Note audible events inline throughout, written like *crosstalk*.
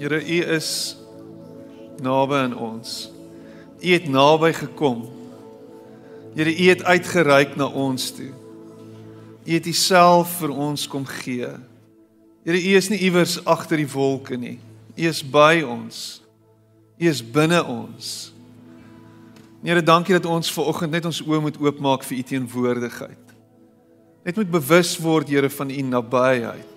Here, U is naby aan ons. U het naby gekom. Here, U het uitgereik na ons toe. U het Uself vir ons kom gee. Here, U is nie iewers agter die wolke nie. U is by ons. U is binne ons. Here, dankie dat ons ver oggend net ons oë moet oopmaak vir U teenwoordigheid. Net moet bewus word, Here, van U nabyheid.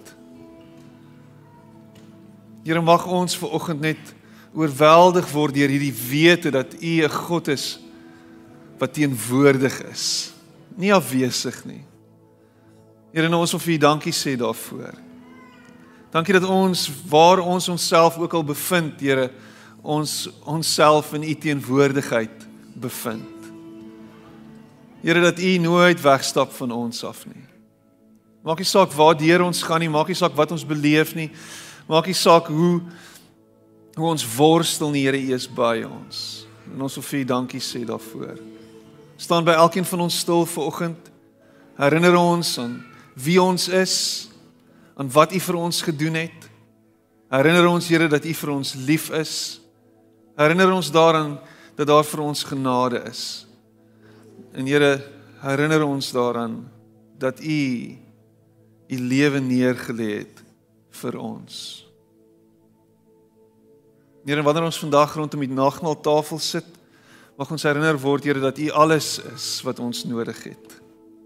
Here, mag ons ver oggend net oorweldig word deur hierdie wete dat U 'n God is wat teenwoordig is, nie afwesig nie. Here, nou ons wil vir U dankie sê daarvoor. Dankie dat ons waar ons onsself ook al bevind, Here, ons onsself in U teenwoordigheid bevind. Here dat U nooit wegstap van ons af nie. Maak nie saak waar deur ons gaan nie, maak nie saak wat ons beleef nie. Maak nie saak hoe hoe ons worstel nie, Here, U is by ons. En ons wil vir U dankie sê daarvoor. Staan by elkeen van ons stil vanoggend. Herinner ons aan wie ons is, aan wat U vir ons gedoen het. Herinner ons, Here, dat U vir ons lief is. Herinner ons daaraan dat daar vir ons genade is. En Here, herinner ons daaraan dat U U lewe neergelê het vir ons. Here, wanneer ons vandag rondom die nagmaaltafel sit, mag ons herinner word, Here, dat U alles is wat ons nodig het.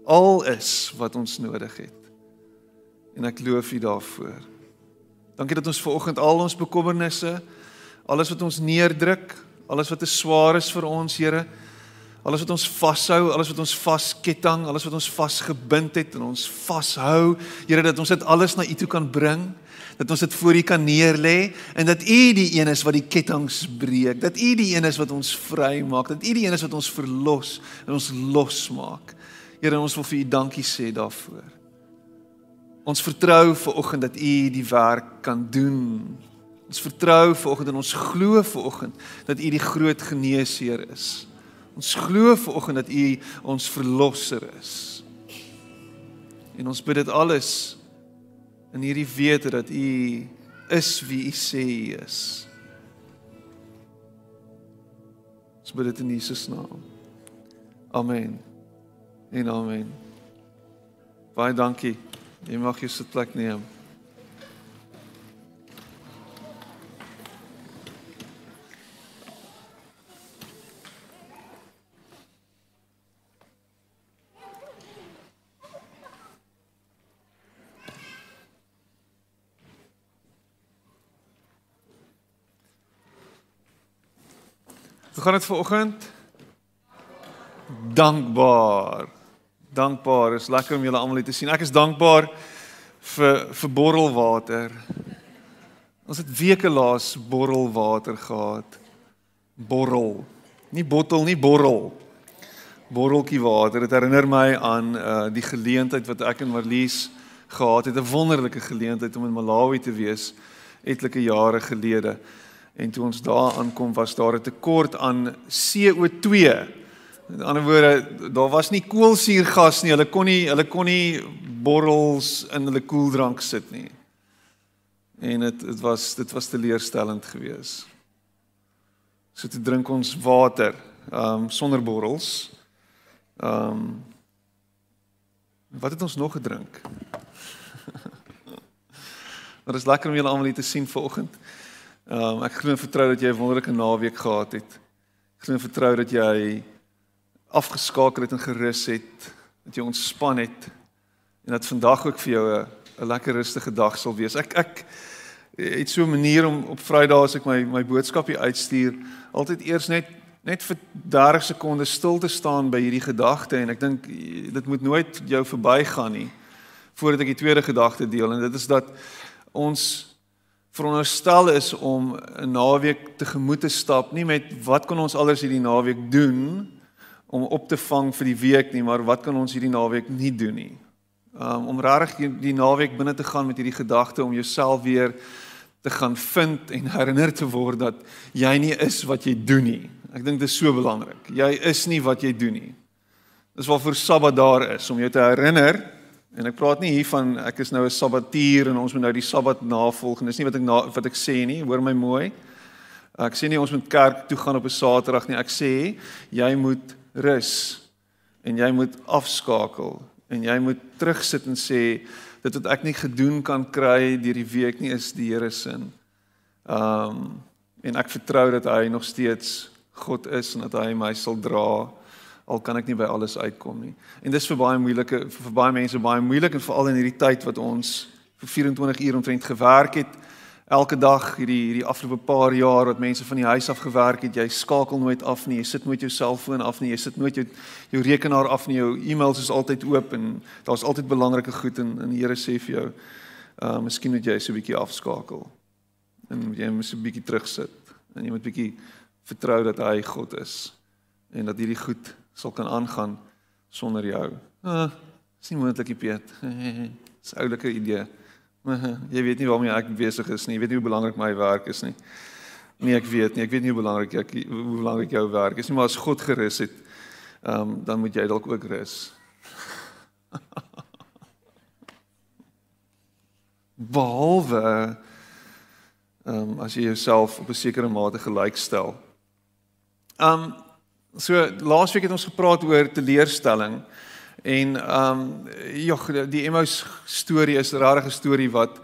Al is wat ons nodig het. En ek loof U daarvoor. Dankie dat ons ver oggend al ons bekommernisse, alles wat ons neerdruk, alles wat te swaar is vir ons, Here, alles wat ons vashou, alles wat ons vasketting, alles wat ons vasgebind het en ons vashou, Here, dat ons dit alles na U toe kan bring, dat ons dit voor U kan neerlê en dat U die een is wat die kettinge breek, dat U die een is wat ons vrymaak, dat U die een is wat ons verlos en ons losmaak. Here, ons wil vir U dankie sê daarvoor. Ons vertrou ver oggend dat U die werk kan doen Ons vertrou vanoggend en ons glo vanoggend dat U die groot geneesheer is. Ons glo vanoggend dat U ons verlosser is. En ons bid dit alles in hierdie wete dat U is wie U sê U is. Ons bid dit in Jesus naam. Amen. En amen. Baie dankie. Jy mag jou sitplek neem. Hoe gaan dit ver oggend? Dankbaar. Dankbaar. Is lekker om julle almal hier te sien. Ek is dankbaar vir vir borrelwater. Ons het weke laas borrelwater gehad. Borrel. Nie bottel nie, borrel. Borreltjie water. Dit herinner my aan uh die geleentheid wat ek en Marlies gehad het, 'n wonderlike geleentheid om in Malawi te wees etlike jare gelede. En toe ons daar aankom, was daar 'n tekort aan CO2. Met ander woorde, daar was nie koolsuurgas nie. Hulle kon nie hulle kon nie borrels in hulle koeldrank sit nie. En dit dit was dit was teleurstellend geweest. So toe drink ons water, ehm um, sonder borrels. Ehm um, Wat het ons nog gedrink? *laughs* Maar dit is lekker om julle almal hier te sien vanoggend. Ehm um, ek glo en vertrou dat jy 'n wonderlike naweek gehad het. Ek glo en vertrou dat jy afgeskakel het en gerus het, dat jy ontspan het en dat vandag ook vir jou 'n 'n lekker rustige dag sal wees. Ek ek het so 'n manier om op Vrydae as ek my my boodskapie uitstuur, altyd eers net net vir 30 sekondes stil te staan by hierdie gedagte en ek dink dit moet nooit jou verbygaan nie voordat ek die tweede gedagte deel en dit is dat ons veronderstel is om 'n naweek tegemoet te stap, nie met wat kan ons alles hierdie naweek doen om op te vang vir die week nie, maar wat kan ons hierdie naweek nie doen nie. Um om regtig die, die naweek binne te gaan met hierdie gedagte om jouself weer te gaan vind en *laughs* herinner te word dat jy nie is wat jy doen nie. Ek dink dit is so belangrik. Jy is nie wat jy doen nie. Dis waarvoor Sabbat daar is om jou te herinner En ek praat nie hier van ek is nou 'n sabbatier en ons moet nou die sabbat navolg. Dis nie wat ek na, wat ek sê nie. Hoor my mooi. Ek sê nie ons moet kerk toe gaan op 'n Saterdag nie. Ek sê jy moet rus en jy moet afskakel en jy moet terugsit en sê dit wat ek nie gedoen kan kry deur die week nie is die Here se. Ehm um, en ek vertrou dat hy nog steeds God is en dat hy my sal dra al kan ek nie by alles uitkom nie. En dis vir baie moeilike vir baie mense baie moeilik en veral in hierdie tyd wat ons vir 24 uur omtrent gewerk het elke dag hierdie hierdie afgelope paar jaar wat mense van die huis af gewerk het, jy skakel nooit af nie, jy sit nooit jou selfoon af nie, jy sit nooit jou jou rekenaar af nie, jou e-mails is altyd oop en daar's altyd belangrike goed en en die Here sê vir jou, uh miskien moet jy so 'n bietjie afskakel. En jy moet 'n bietjie terugsit en jy moet bietjie vertrou dat hy God is en dat hierdie goed sal kan aangaan sonder jou. Ah, is nie moontlik, Piet. *laughs* Dis 'n oulike idee. Jy weet nie waarmee ek besig is nie. Jy weet nie hoe belangrik my werk is nie. Nee, ek weet nie. Ek weet nie hoe belangrik ek hoe belangrik jou werk is nie, maar as God gerus het, ehm um, dan moet jy dalk ook rus. *laughs* Behalwe ehm um, as jy jouself op 'n sekere mate gelykstel. Ehm um, So laasweek het ons gepraat oor teleurstelling en ehm um, jog die Emmaus storie is 'n rare storie wat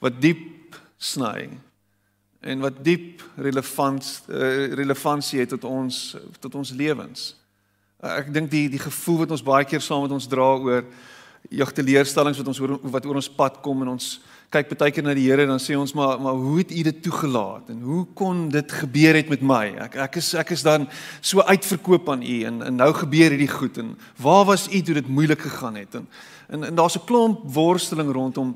wat diep sny en wat diep relevant uh, relevantie het tot ons tot ons lewens. Uh, ek dink die die gevoel wat ons baie keer saam met ons dra oor jog teleurstellings wat ons oor, wat oor ons pad kom en ons kyk baie keer na die Here dan sê ons maar maar hoe het U dit toegelaat en hoe kon dit gebeur het met my? Ek ek is ek is dan so uitverkoop aan U en en nou gebeur hierdie goed en waar was U toe dit moeilik gegaan het? En en, en daar's 'n klomp worsteling rondom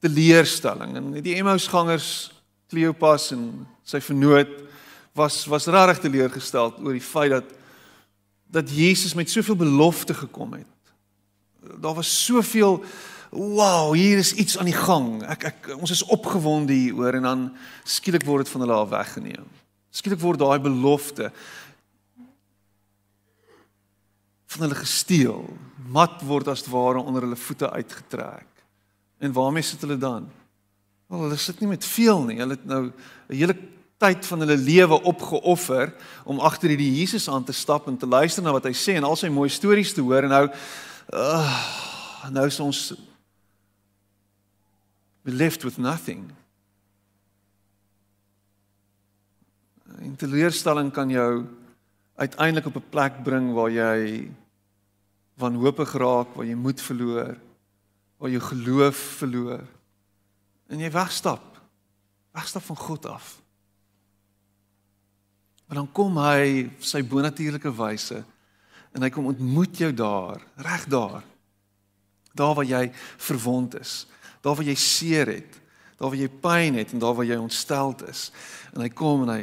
teleurstelling en die Emmausgangers Kleopas en sy vernoot was was regtig teleurgestel oor die feit dat dat Jesus met soveel belofte gekom het. Daar was soveel wow, hier is iets aan die gang. Ek ek ons is opgewonde hieroor en dan skielik word dit van hulle af weggeneem. Skielik word daai belofte van hulle gesteel. Mat word as ware onder hulle voete uitgetrek. En waarmee sit hulle dan? Wel, hulle sit nie met veel nie. Hulle het nou 'n hele tyd van hulle lewe opgeoffer om agter hierdie Jesus aan te stap en te luister na wat hy sê en al sy mooi stories te hoor en nou uh, nou is ons we left with nothing. En teleurstelling kan jou uiteindelik op 'n plek bring waar jy wanhoopig raak, waar jy moed verloor, waar jy geloof verloor. En jy wegstap. Wegstap van God af. Maar dan kom hy sy bonatuurlike wyse en hy kom ontmoet jou daar, reg daar. Daar waar jy verwond is daar waar jy seer het, daar waar jy pyn het en daar waar jy ontsteld is. En hy kom en hy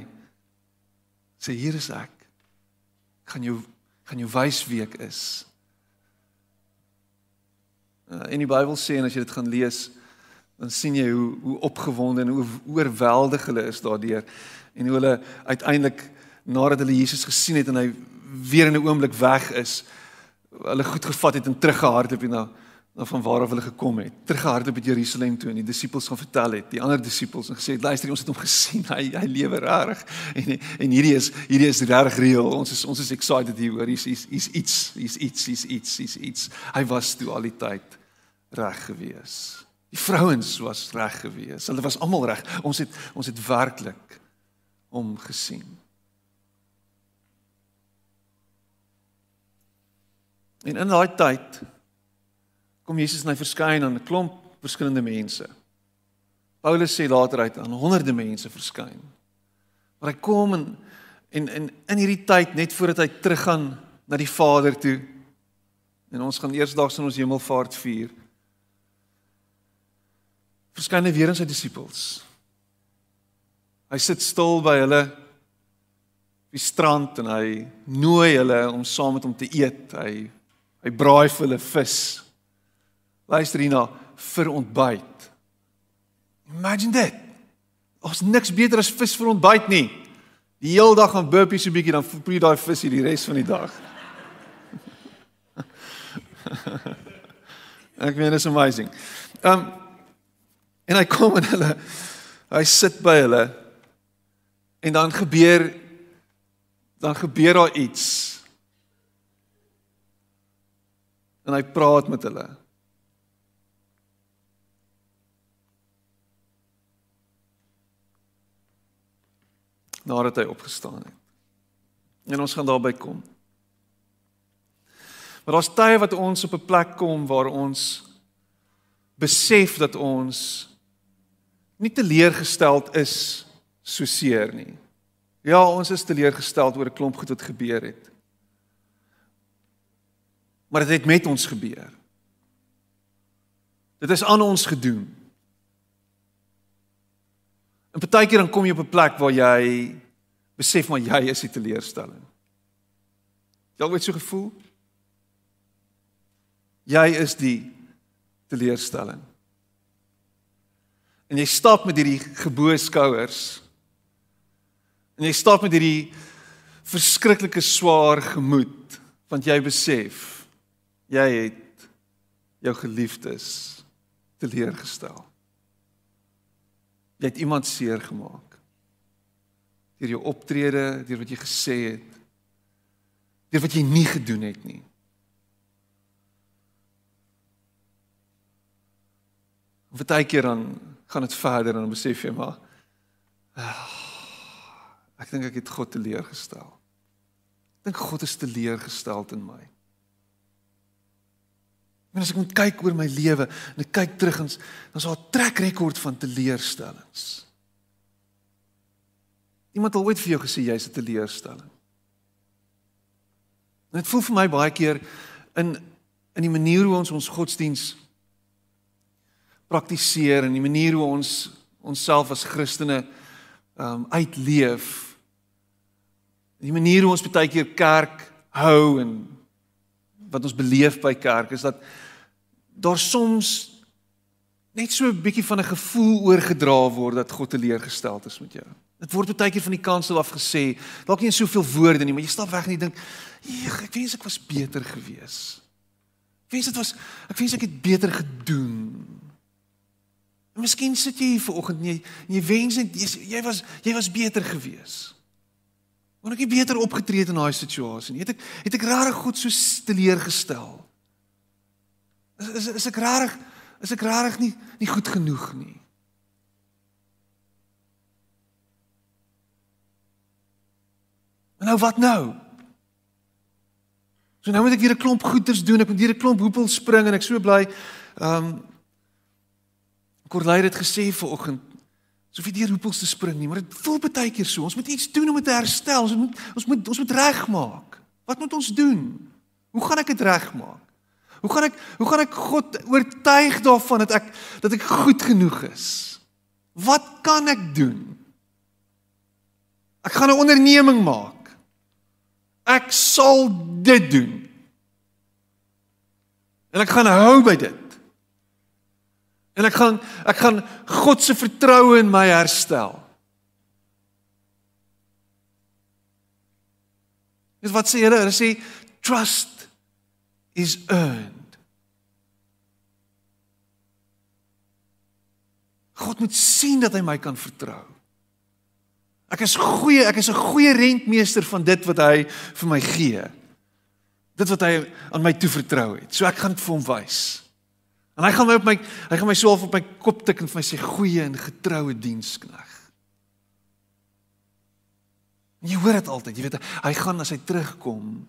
sê hier is ek. Ek gaan jou gaan jou wys wie ek is. Uh, en die Bybel sê en as jy dit gaan lees, dan sien jy hoe hoe opgewonde en hoe oorweldig hulle is daardeur en hoe hulle uiteindelik nadat hulle Jesus gesien het en hy weer in 'n oomblik weg is, hulle goed gevat het en teruggehardloop het na na van waar af hulle gekom het. Teruggehardloop met Jerusalem toe en die disippels gaan vertel het, die ander disippels en gesê, "Luister, ons het hom gesien. *laughs* Hy hy lewe reg." En en hierdie is hierdie is reg reël. Ons is ons is excited hier oor. Hier's hier's hier's iets, hier's iets, hier's iets, hier's iets. Hy was toe al die tyd reg gewees. Die vrouens was reg gewees. Hulle was almal reg. Ons het ons het werklik hom gesien. En in daai tyd kom Jesus en hy verskyn aan 'n klomp verskillende mense. Paulus sê later uit aan honderde mense verskyn. Maar hy kom en en in in hierdie tyd net voordat hy teruggaan na die Vader toe en ons gaan eersdaags in ons hemelvaart vier. Verskyn hy weer aan sy disippels. Hy sit stil by hulle op die strand en hy nooi hulle om saam met hom te eet. Hy hy braai vir hulle vis Luister hierna vir ontbyt. Imagine dit. Ons niks beter as vis vir ontbyt nie. Die hele dag gaan burpie so bietjie dan proe jy daai vis hier die res van die dag. *laughs* Ek meen is amazing. Um en hy kom en hulle hy sit by hulle en dan gebeur dan gebeur daar iets. En hy praat met hulle. Nadat hy opgestaan het. En ons gaan daarby kom. Maar daar's tye wat ons op 'n plek kom waar ons besef dat ons nie teleurgesteld is so seer nie. Ja, ons is teleurgesteld oor 'n klomp goed wat gebeur het. Maar dit het met ons gebeur. Dit is aan ons gedoen. En baie keer dan kom jy op 'n plek waar jy besef maar jy is die teleurstelling. Jy al ooit so gevoel? Jy is die teleurstelling. En jy stap met hierdie geboue skouers. En jy stap met hierdie verskriklike swaar gemoed want jy besef jy het jou geliefdes teleurgestel. Jy het iemand seer gemaak. Deur jou optrede, deur wat jy gesê het, deur wat jy nie gedoen het nie. Partykeer dan gaan dit verder en dan besef jy maar ah, ek dink ek het God teleurgestel. Ek dink God is teleurgestel in my. En as ek moet kyk oor my lewe en ek kyk terug ons dan is daar 'n trek rekord van teleurstellings. Iemand het ooit vir jou gesê jy's 'n teleurstelling. En dit voel vir my baie keer in in die manier hoe ons ons godsdiens praktiseer en die manier hoe ons onsself as Christene um, uitleef. Die manier hoe ons baie keer kerk hou en wat ons beleef by kerk is dat daar soms net so 'n bietjie van 'n gevoel oorgedra word dat God teleurgesteld is met jou. Dit word baie keer van die kansel af gesê, dalk nie in soveel woorde nie, maar jy stap weg en jy dink, "Ek wens ek was beter gewees." Ek wens dit was ek wens ek het beter gedoen. En miskien sit jy hier vanoggend en jy jy wens net jy, jy was jy was beter gewees. Wou ek beter opgetree het in daai situasie. Het ek het ek regtig goed so teleurgestel. Is is, is ek rarig is ek rarig nie nie goed genoeg nie. En nou wat nou? So nou moet ek weer 'n klomp goeders doen. Ek moet weer 'n klomp hoepel spring en ek so bly. Ehm um, Korlei het gesê vanoggend so vir die hoepels te spring nie, maar dit voel baie keer so. Ons moet iets doen om dit te herstel. Ons moet ons moet ons moet regmaak. Wat moet ons doen? Hoe gaan ek dit regmaak? Hoe gaan ek hoe gaan ek God oortuig daarvan dat ek dat ek goed genoeg is? Wat kan ek doen? Ek gaan 'n onderneming maak. Ek sal dit doen. En ek gaan hou by dit. En ek gaan ek gaan God se vertroue in my herstel. Dis wat sê hulle, hulle sê trust is earned. God moet sien dat hy my kan vertrou. Ek is goeie, ek is 'n goeie rentmeester van dit wat hy vir my gee. Dit wat hy aan my toevertrou het. So ek gaan dit vir hom wys. En hy gaan my op my hy gaan my so op my kop tik en vir my sê goeie en getroue dienskneg. Jy hoor dit altyd, jy weet hy gaan as hy terugkom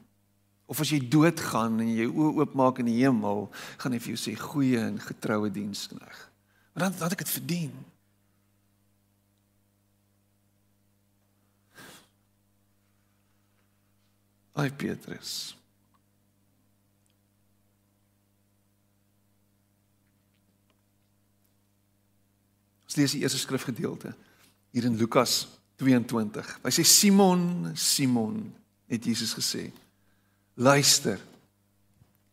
Of as jy doodgaan en jy oë oopmaak in die hemel, gaan hy vir jou sê goeie en getroue dienskneg. Maar dan dan ek dit verdien. Ai Petrus. Ons lees die eerste skrifgedeelte hier in Lukas 22. Hy sê Simon, Simon het Jesus gesê Luister.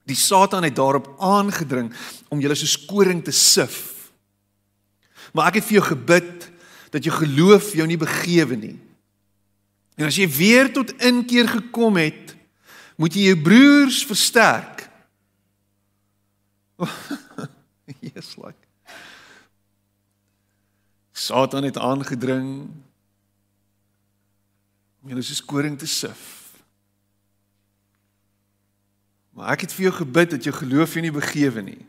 Die Satan het daarop aangedring om julle soos koring te sif. Maar ek het vir jou gebid dat jou geloof jou nie begewe nie. En as jy weer tot inkeer gekom het, moet jy jou broers versterk. *laughs* Jesus like. Satan het aangedring om julle soos koring te sif. Maar ek het vir jou gebid dat jou geloof jou nie begewe nie.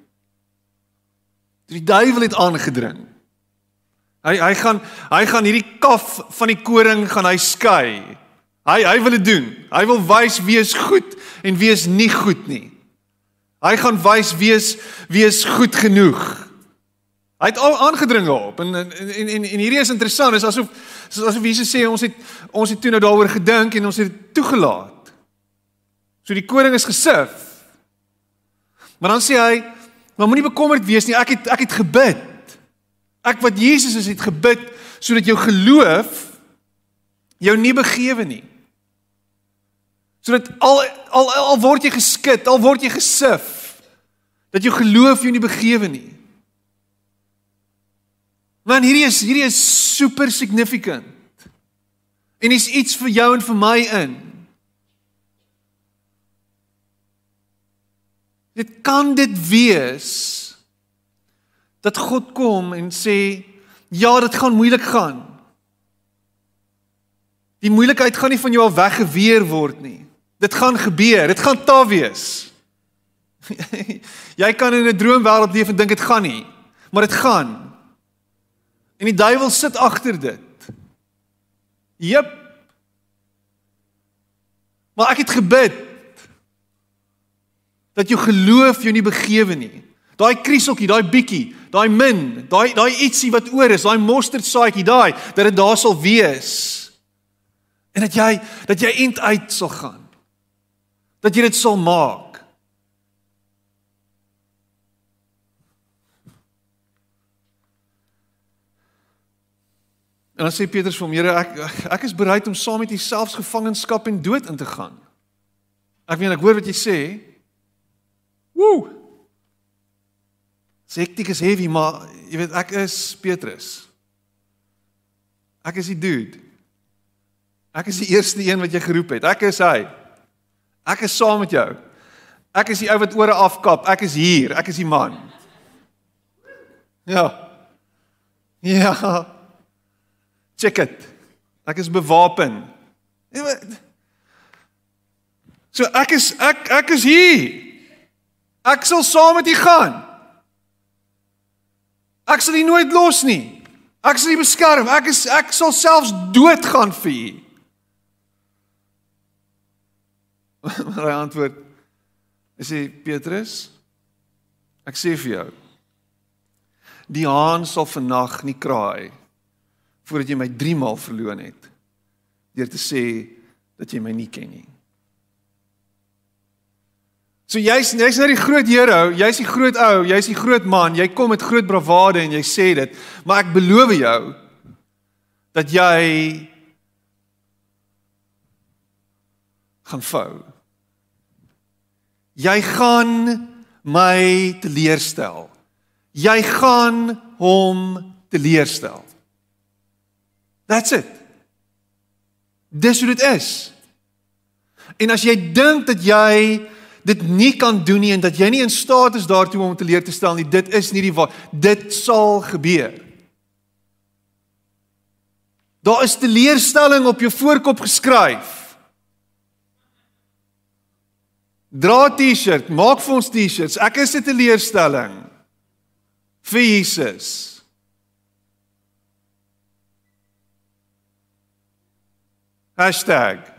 Die duiwel het aangedring. Hy hy gaan hy gaan hierdie kaf van die koring gaan hy skei. Hy hy wil dit doen. Hy wil wys wie is goed en wie is nie goed nie. Hy gaan wys wie is wie is goed genoeg. Hy het al aangedring daarop en en en en, en hierdie is interessant, is asof asof Jesus sê ons het ons het toe nou daaroor gedink en ons het dit toegelaat. So die koring is gesif. Maar dan sê hy, maar moenie bekommerd wees nie, ek het ek het gebid. Ek wat Jesus is het gebid sodat jou geloof jou nie begewe nie. Sodat al al al word jy geskit, al word jy gesif, dat jou geloof jou nie begewe nie. Man, hierdie is hierdie is super significant. En is iets vir jou en vir my in. Dit kan dit wees dat God kom en sê ja, dit gaan moeilik gaan. Die moeilikheid gaan nie van jou af weggeweer word nie. Dit gaan gebeur. Dit gaan taai wees. *laughs* jy kan in 'n droomwêreld leef en dink dit gaan nie, maar dit gaan. En die duiwel sit agter dit. Jep. Maar ek het gebid dat jou geloof jou nie begewe nie. Daai krieseltjie, daai bietjie, daai min, daai daai ietsie wat oor is, daai mosterdsaadjie daai, dat dit daar sal wees. En dat jy dat jy eind uit sal gaan dat jy dit sal maak. En dan sê Petrus vir hom: "Here, ek ek is bereid om saam met U selfs gevangenskap en dood in te gaan." Ek weet ek hoor wat jy sê. Woe! Sektiek is heavy, maar jy weet ek is Petrus. Ek is die dude. Ek is die eerste een wat jy geroep het. Ek is hy. Ek is saam met jou. Ek is die ou wat ore afkap. Ek is hier. Ek is die man. Ja. Ja. Check it. Ek is bewapen. So ek is ek ek is hier. Ek sal saam met u gaan. Ek sal u nooit los nie. Ek sal u beskerm. Ek is ek sal selfs doodgaan vir u. *laughs* Maar hy antwoord: "Hy sê Petrus, ek sê vir jou, die haan sal vannag nie kraai voordat jy my 3 maal verloon het deur te sê dat jy my nie ken nie." So jy's jy's nou die groot hero, jy's die groot ou, jy's die groot man, jy kom met groot bravade en jy sê dit, maar ek beloof jou dat jy gaan vou. Jy gaan my teleerstel. Jy gaan hom teleerstel. That's it. Dis hoe dit is. En as jy dink dat jy dit nie kan doen nie en dat jy nie in staat is daartoe om te leer te stel nie, dit is nie die waar dit sal gebeur. Daar is teleurstelling op jou voorkop geskryf. Dra T-shirt, maak vir ons T-shirts. Ek is 'n teleurstelling vir Jesus. Hashtag.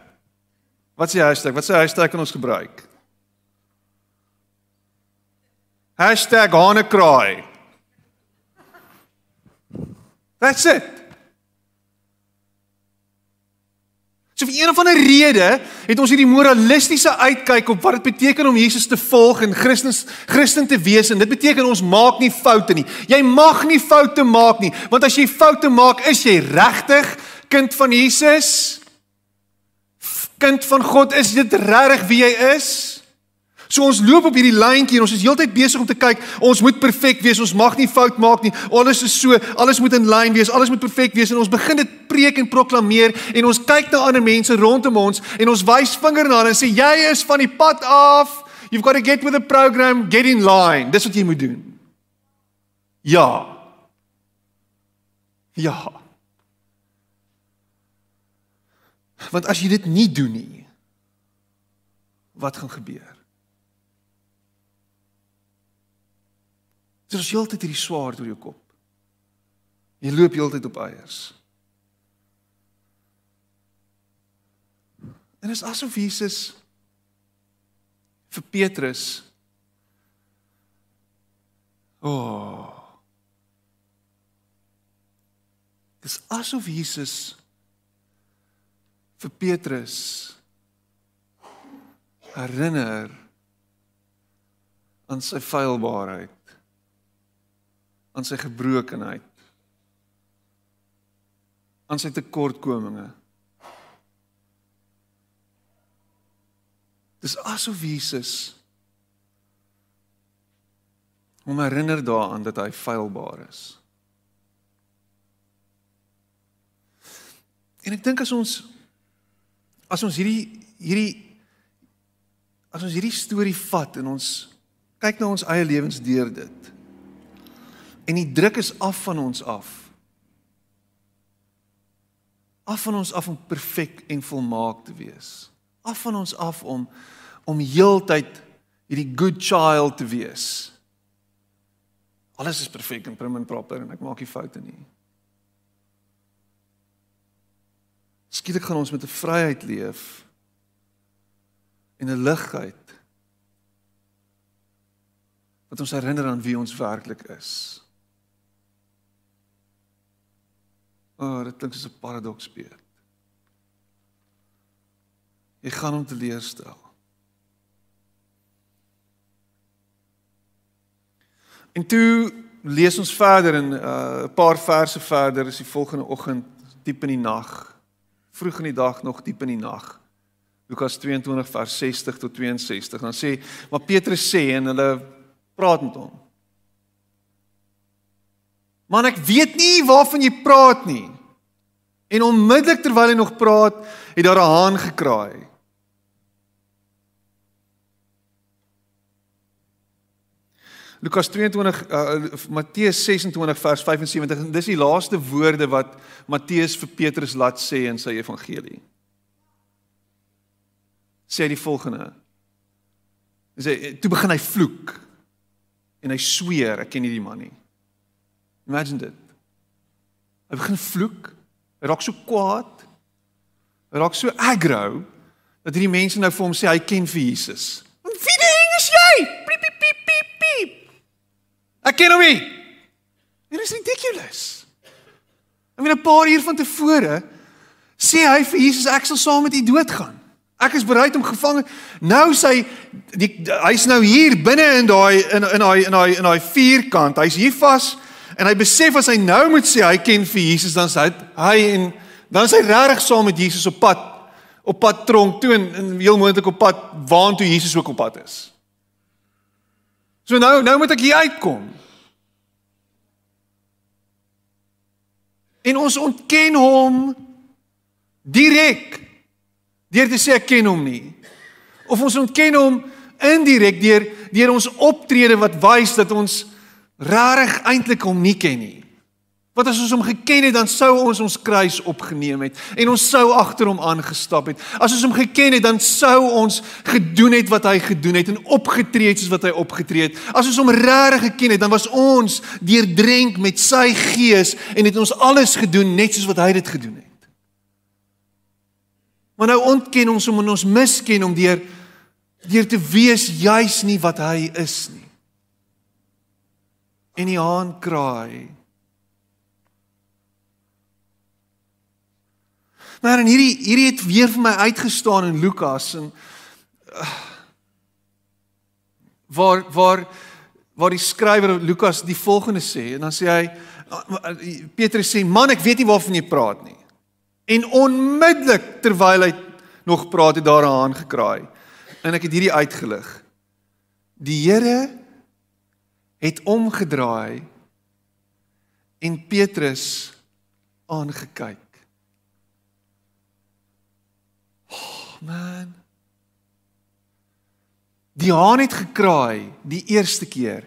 Wat sê hashtag? Wat sê hashtag kan ons gebruik? Hashtag Hanekraai. That's it. So vir een of ander rede het ons hierdie moralistiese uitkyk op wat dit beteken om Jesus te volg en Christus Christen te wees en dit beteken ons maak nie foute nie. Jy mag nie foute maak nie, want as jy foute maak, is jy regtig kind van Jesus? Kind van God, is dit regtig wie jy is? So ons loop op hierdie lyntjie en ons is heeltyd besig om te kyk, ons moet perfek wees, ons mag nie fout maak nie. Alles is so, alles moet in lyn wees, alles moet perfek wees en ons begin dit preek en proklameer en ons kyk na ander mense rondom ons en ons wys vinger na hulle en sê jy is van die pad af. You've got to get with the program, get in line. Dis wat jy moet doen. Ja. Ja. Want as jy dit nie doen nie, wat gaan gebeur? Dit is heeltyd hierdie swaard oor jou kop. Jy loop heeltyd op eiers. En dit is asof Jesus vir Petrus O. Oh, dis asof Jesus vir Petrus herinner aan sy feilbaarheid aan sy gebrokenheid aan sy tekortkominge Dis asof Jesus hom herinner daaraan dat hy feilbaar is. En ek dink as ons as ons hierdie hierdie as ons hierdie storie vat en ons kyk na ons eie lewens deur dit en die druk is af van ons af af van ons af om perfek en volmaak te wees af van ons af om om heeltyd hierdie good child te wees. Alles is perfek en prim en proper en ek maak nie foute nie. Skielik gaan ons met 'n vryheid leef en 'n ligheid wat ons herinner aan wie ons werklik is. O, oh, dit klink soos 'n paradoks beet. Jy gaan hom teleurstel. En toe lees ons verder in 'n uh, paar verse verder is die volgende oggend diep in die nag. Vroeg in die dag nog diep in die nag. Lukas 22 vers 60 tot 62. Dan sê maar Petrus sê en hulle praat met hom. Man ek weet nie waarvan jy praat nie. En onmiddellik terwyl hy nog praat, het daar 'n haan gekraai. Lukas 22 uh, Matteus 26 vers 75 en dis die laaste woorde wat Matteus vir Petrus laat sê in sy evangelie. Sê die volgende. Hy sê toe begin hy vloek en hy sweer ek ken nie die man nie. Imagine dit. Hy begin vloek. Hy raak so kwaad. Hy raak so aggro dat hierdie mense nou vir hom sê hy ken vir Jesus. Wie die heng is jy? Piep piep piep piep piep. Ek ken hom nie. Dit is ridiculous. Ek weet 'n paar uur van tevore sê hy vir Jesus ek sal saam met u doodgaan. Ek is bereid om gevang. Nou sê die hy's nou hier binne in daai in in daai in daai in daai vierkant. Hy's hier vas en hy besef as hy nou moet sê hy ken vir Jesus dan sê hy en dan is hy regtig saam met Jesus op pad op pad tronk toe en, en heel moontlik op pad waartoe Jesus ook op pad is. So nou nou moet ek hier uitkom. En ons ontken hom direk deur te sê ek ken hom nie. Of ons ontken hom indirek deur deur ons optrede wat wys dat ons regtig eintlik hom nie ken nie. Want as ons hom geken het, dan sou ons ons kruis opgeneem het en ons sou agter hom aangestap het. As ons hom geken het, dan sou ons gedoen het wat hy gedoen het en opgetree het soos wat hy opgetree het. As ons hom regtig geken het, dan was ons deurdrenk met sy gees en het ons alles gedoen net soos wat hy dit gedoen het. Maar nou ontken ons hom en ons misken hom deur deur te wees juis nie wat hy is nie. En die haan kraai Maar en hierdie hierdie het weer vir my uitgestaan in Lukas en uh, waar waar waar die skrywer Lukas die volgende sê en dan sê hy uh, Petrus sê man ek weet nie waarvan jy praat nie. En onmiddellik terwyl hy nog praat het daar 'n haan gekraai. En ek het hierdie uitgelig. Die Here het omgedraai en Petrus aangekyk. man. Die haan het gekraai die eerste keer.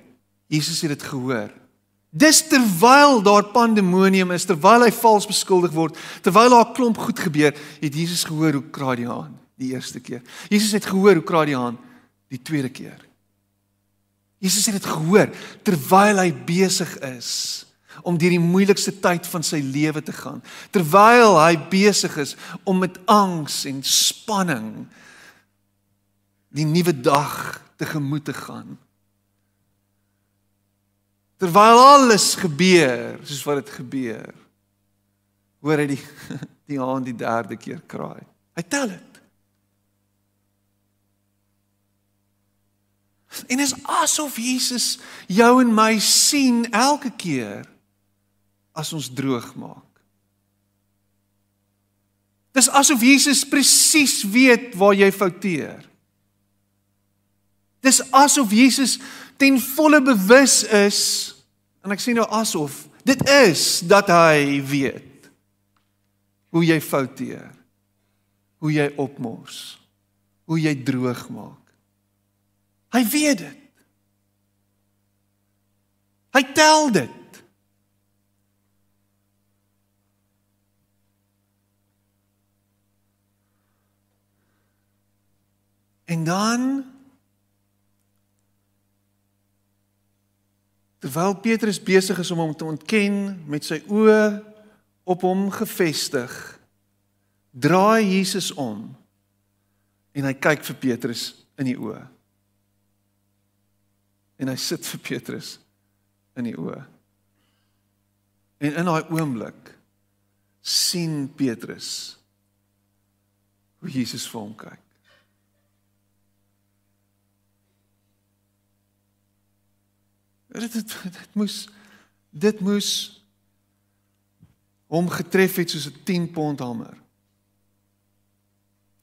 Jesus het dit gehoor. Dis terwyl daar pandemonium is, terwyl hy vals beskuldig word, terwyl daar 'n klomp goed gebeur, het Jesus gehoor hoe kraai die haan die eerste keer. Jesus het gehoor hoe kraai die haan die tweede keer. Jesus het dit gehoor terwyl hy besig is om deur die moeilikste tyd van sy lewe te gaan. Terwyl hy besig is om met angs en spanning die nuwe dag tegemoet te gaan. Terwyl alles gebeur soos wat dit gebeur. Hoor hy die *laughs* die haan die derde keer kraai. Hy tel dit. En is asof Jesus jou en my sien elke keer as ons droog maak. Dis asof Jesus presies weet waar jy fouteer. Dis asof Jesus ten volle bewus is en ek sê nou asof dit is dat hy weet hoe jy fouteer. Hoe jy opmors. Hoe jy droog maak. Hy weet dit. Hy tel dit. En dan terwyl Petrus besig is om hom te ontken met sy oë op hom gefestig, draai Jesus om en hy kyk vir Petrus in die oë. En hy sit vir Petrus in die oë. En in daai oomblik sien Petrus hoe Jesus vir hom kyk. Dit dit dit moes dit moes hom getref het soos 'n 10 pond hamer.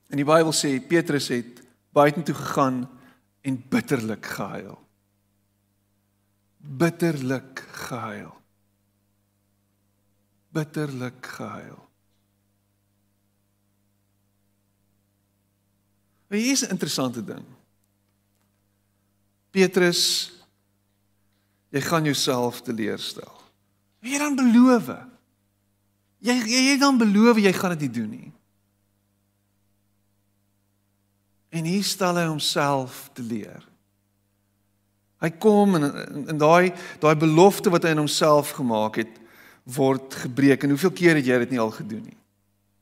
En die Bybel sê Petrus het buitentoe gegaan en bitterlik gehuil. Bitterlik gehuil. Bitterlik gehuil. Hier is 'n interessante ding. Petrus jy gaan jouself teleurstel. Wie dan beloof? Jy jy jy dan beloof jy gaan dit nie doen nie. En hier stel hy homself te leer. Hy kom en in daai daai belofte wat hy aan homself gemaak het word gebreek en hoeveel keer het jy dit nie al gedoen nie?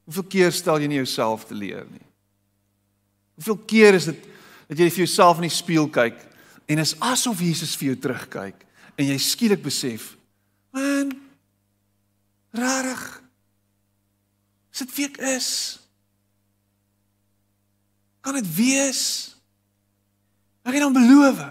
Hoeveel keer stel jy nie jouself te leer nie? Hoeveel keer is dit dat jy vir jouself in die spieël kyk en is asof Jesus vir jou terugkyk en jy skielik besef, man, rarig. Sit wie ek is. Kan dit wees? Ek het hom beloof.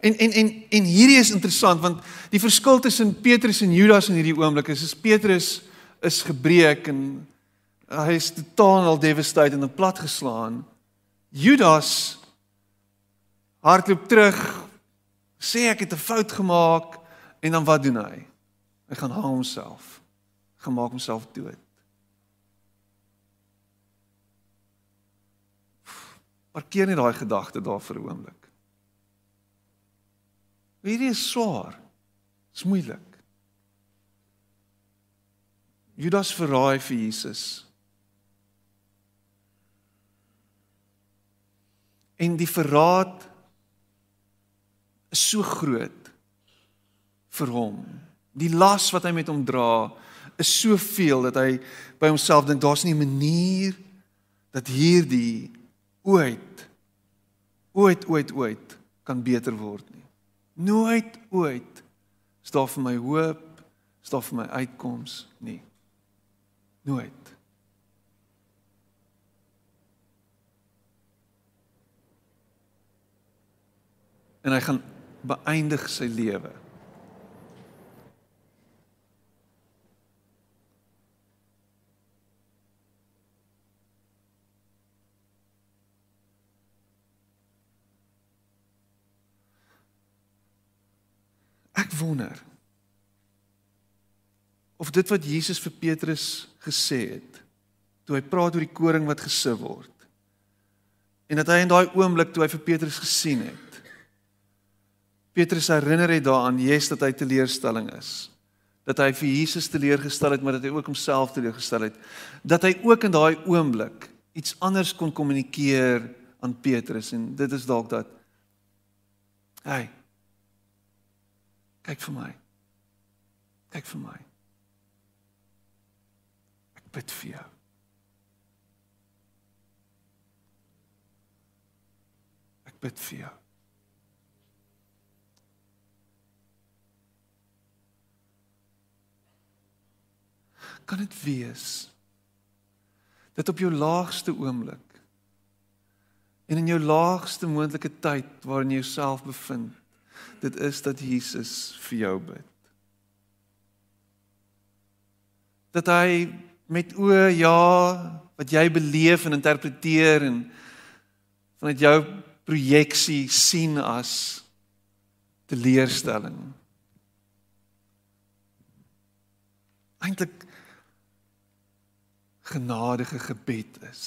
En en en en hierdie is interessant want die verskil tussen Petrus en Judas in hierdie oomblik is is Petrus is gebreek en hy is totaal al devastated en plat geslaan. Judas hardloop terug, sê ek het 'n fout gemaak en dan wat doen hy? Hy gaan hang homself. Gemaak homself dood. Parkeer net daai gedagte daar vir 'n oomblik. Hierdie is swaar. Dit is moeilik. Judas verraai vir Jesus. En die verraad is so groot vir hom. Die las wat hy met hom dra is soveel dat hy by homself dink daar's nie 'n manier dat hierdie ooit ooit ooit ooit kan beter word nie. Nooit ooit is daar vir my hoop, is daar vir my uitkoms nie. Nooit. en hy gaan beëindig sy lewe. Ek wonder of dit wat Jesus vir Petrus gesê het toe hy praat oor die koring wat gesif word. En dat hy in daai oomblik toe hy vir Petrus gesien het. Petrus herinner hy daaraan Jesus dat hy teleurstelling is. Dat hy vir Jesus teleurgestel het, maar dat hy ook homself teleurgestel het. Dat hy ook in daai oomblik iets anders kon kommunikeer aan Petrus en dit is dalk dat hy kyk vir my. Kyk vir my. Ek bid vir jou. bid vir jou. Kan dit wees dat op jou laagste oomblik en in jou laagste moontlike tyd waarin jy jouself bevind, dit is dat Jesus vir jou bid. Dat hy met o ja wat jy beleef en interpreteer en vanuit jou projeksie sien as teleurstelling. Eintlik genadige gebed is.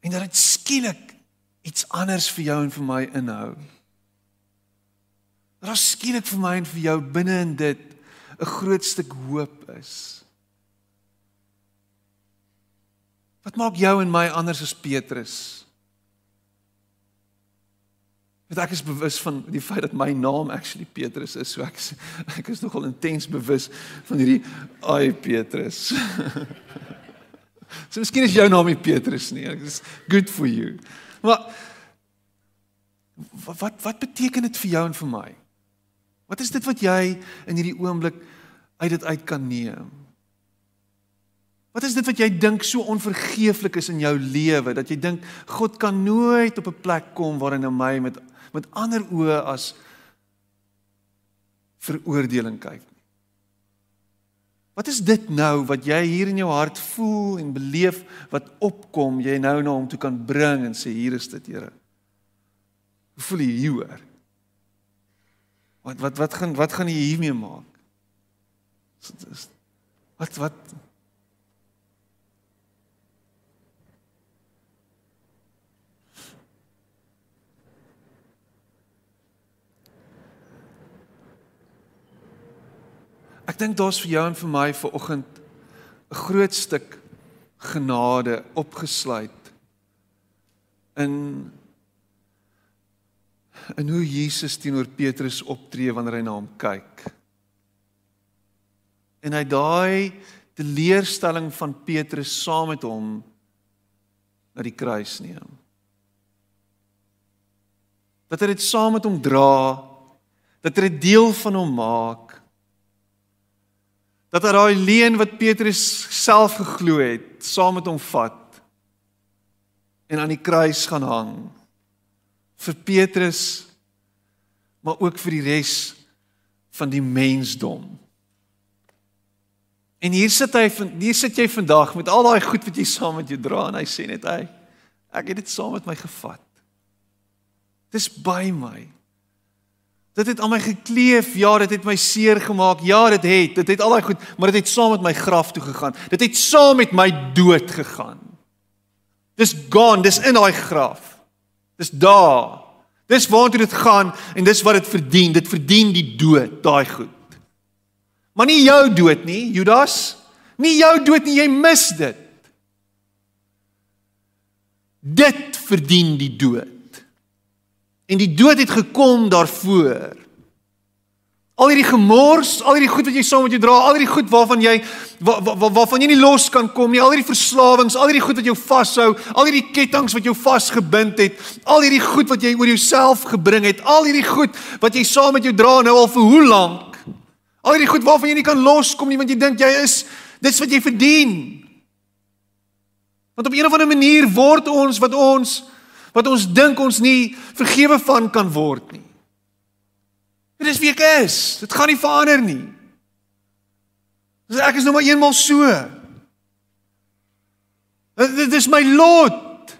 En dat dit skielik iets anders vir jou en vir my inhou. Dat daar skielik vir my en vir jou binne in dit 'n groot stuk hoop is. Wat maak jou en my anders as Petrus? Want ek is bewus van die feit dat my naam actually Petrus is, so ek is, *laughs* ek is nogal intens bewus van hierdie ai Petrus. *laughs* so miskien is jou naam nie Petrus nie. Ek is good for you. Maar wat wat beteken dit vir jou en vir my? Wat is dit wat jy in hierdie oomblik uit dit uit kan neem? Wat is dit wat jy dink so onvergeeflik is in jou lewe dat jy dink God kan nooit op 'n plek kom waarin hy my met met ander oë as veroordeling kyk. Wat is dit nou wat jy hier in jou hart voel en beleef wat opkom jy nou na hom toe kan bring en sê hier is dit Here. Hoe voel jy hieroor? Wat wat wat gaan wat gaan jy hiermee maak? Wat wat Ek dink daar's vir jou en vir my vir oggend 'n groot stuk genade opgesluit in in hoe Jesus teenoor Petrus optree wanneer hy na hom kyk. En hy daai teleurstelling van Petrus saam met hom na die kruis neem. Dat hy dit saam met hom dra, dat hy dit deel van hom maak dat hy daai leuen wat Petrus self geglo het, saam met hom vat en aan die kruis gaan hang vir Petrus maar ook vir die res van die mensdom. En hier sit hy hier sit jy vandag met al daai goed wat jy saam met jou dra en hy sê net hy ek het dit saam met my gevat. Dis by my. Dit het aan my gekleef. Ja, dit het my seer gemaak. Ja, dit het. Dit het al daai goed, maar dit het saam met my graf toe gegaan. Dit het saam met my dood gegaan. Dis gone, dis in daai graf. Dis daar. Dis waartoe dit gaan en dis wat dit verdien. Dit verdien die dood, daai goed. Maar nie jou dood nie, Judas. Nie jou dood nie, jy mis dit. Dit verdien die dood. En die dood het gekom daarvoor. Al hierdie gemors, al hierdie goed wat jy saam met jou dra, al hierdie goed waarvan jy wa, wa, wa, waarvan jy nie los kan kom nie, al hierdie verslawings, al hierdie goed wat jou vashou, al hierdie kettinge wat jou vasgebind het, al hierdie goed wat jy oor jouself gebring het, al hierdie goed wat jy saam met jou dra nou al vir hoe lank? Al hierdie goed waarvan jy nie kan loskom nie want jy dink jy is dis wat jy verdien. Want op 'n of ander manier word ons wat ons wat ons dink ons nie vergewe van kan word nie. Dit is wie ek is. Dit gaan nie verander nie. Dis ek is nou maar eenmal so. Dit is my lot.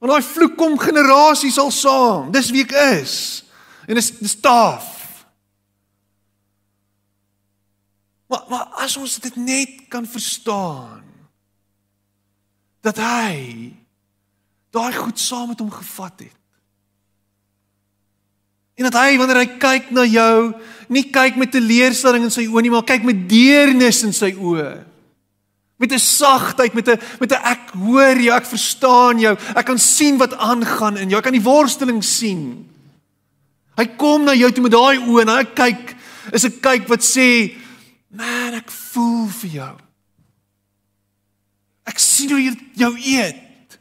Want daai vloek kom generasies al saam. Dis wie ek is. En dis dis taaf. Maar maar as ons dit net kan verstaan dat hy daai goed saam met hom gevat het. En dat hy wanneer hy kyk na jou, nie kyk met teleurstelling in sy oë nie, maar kyk met deernis in sy oë. Met 'n sagtheid, met 'n met 'n ek hoor jou, ek verstaan jou. Ek kan sien wat aangaan in jou. Ek kan die worsteling sien. Hy kom na jou toe met daai oë en hy kyk, is 'n kyk wat sê, "Man, ek voel vir jou." Ek sien hoe jy jou eet.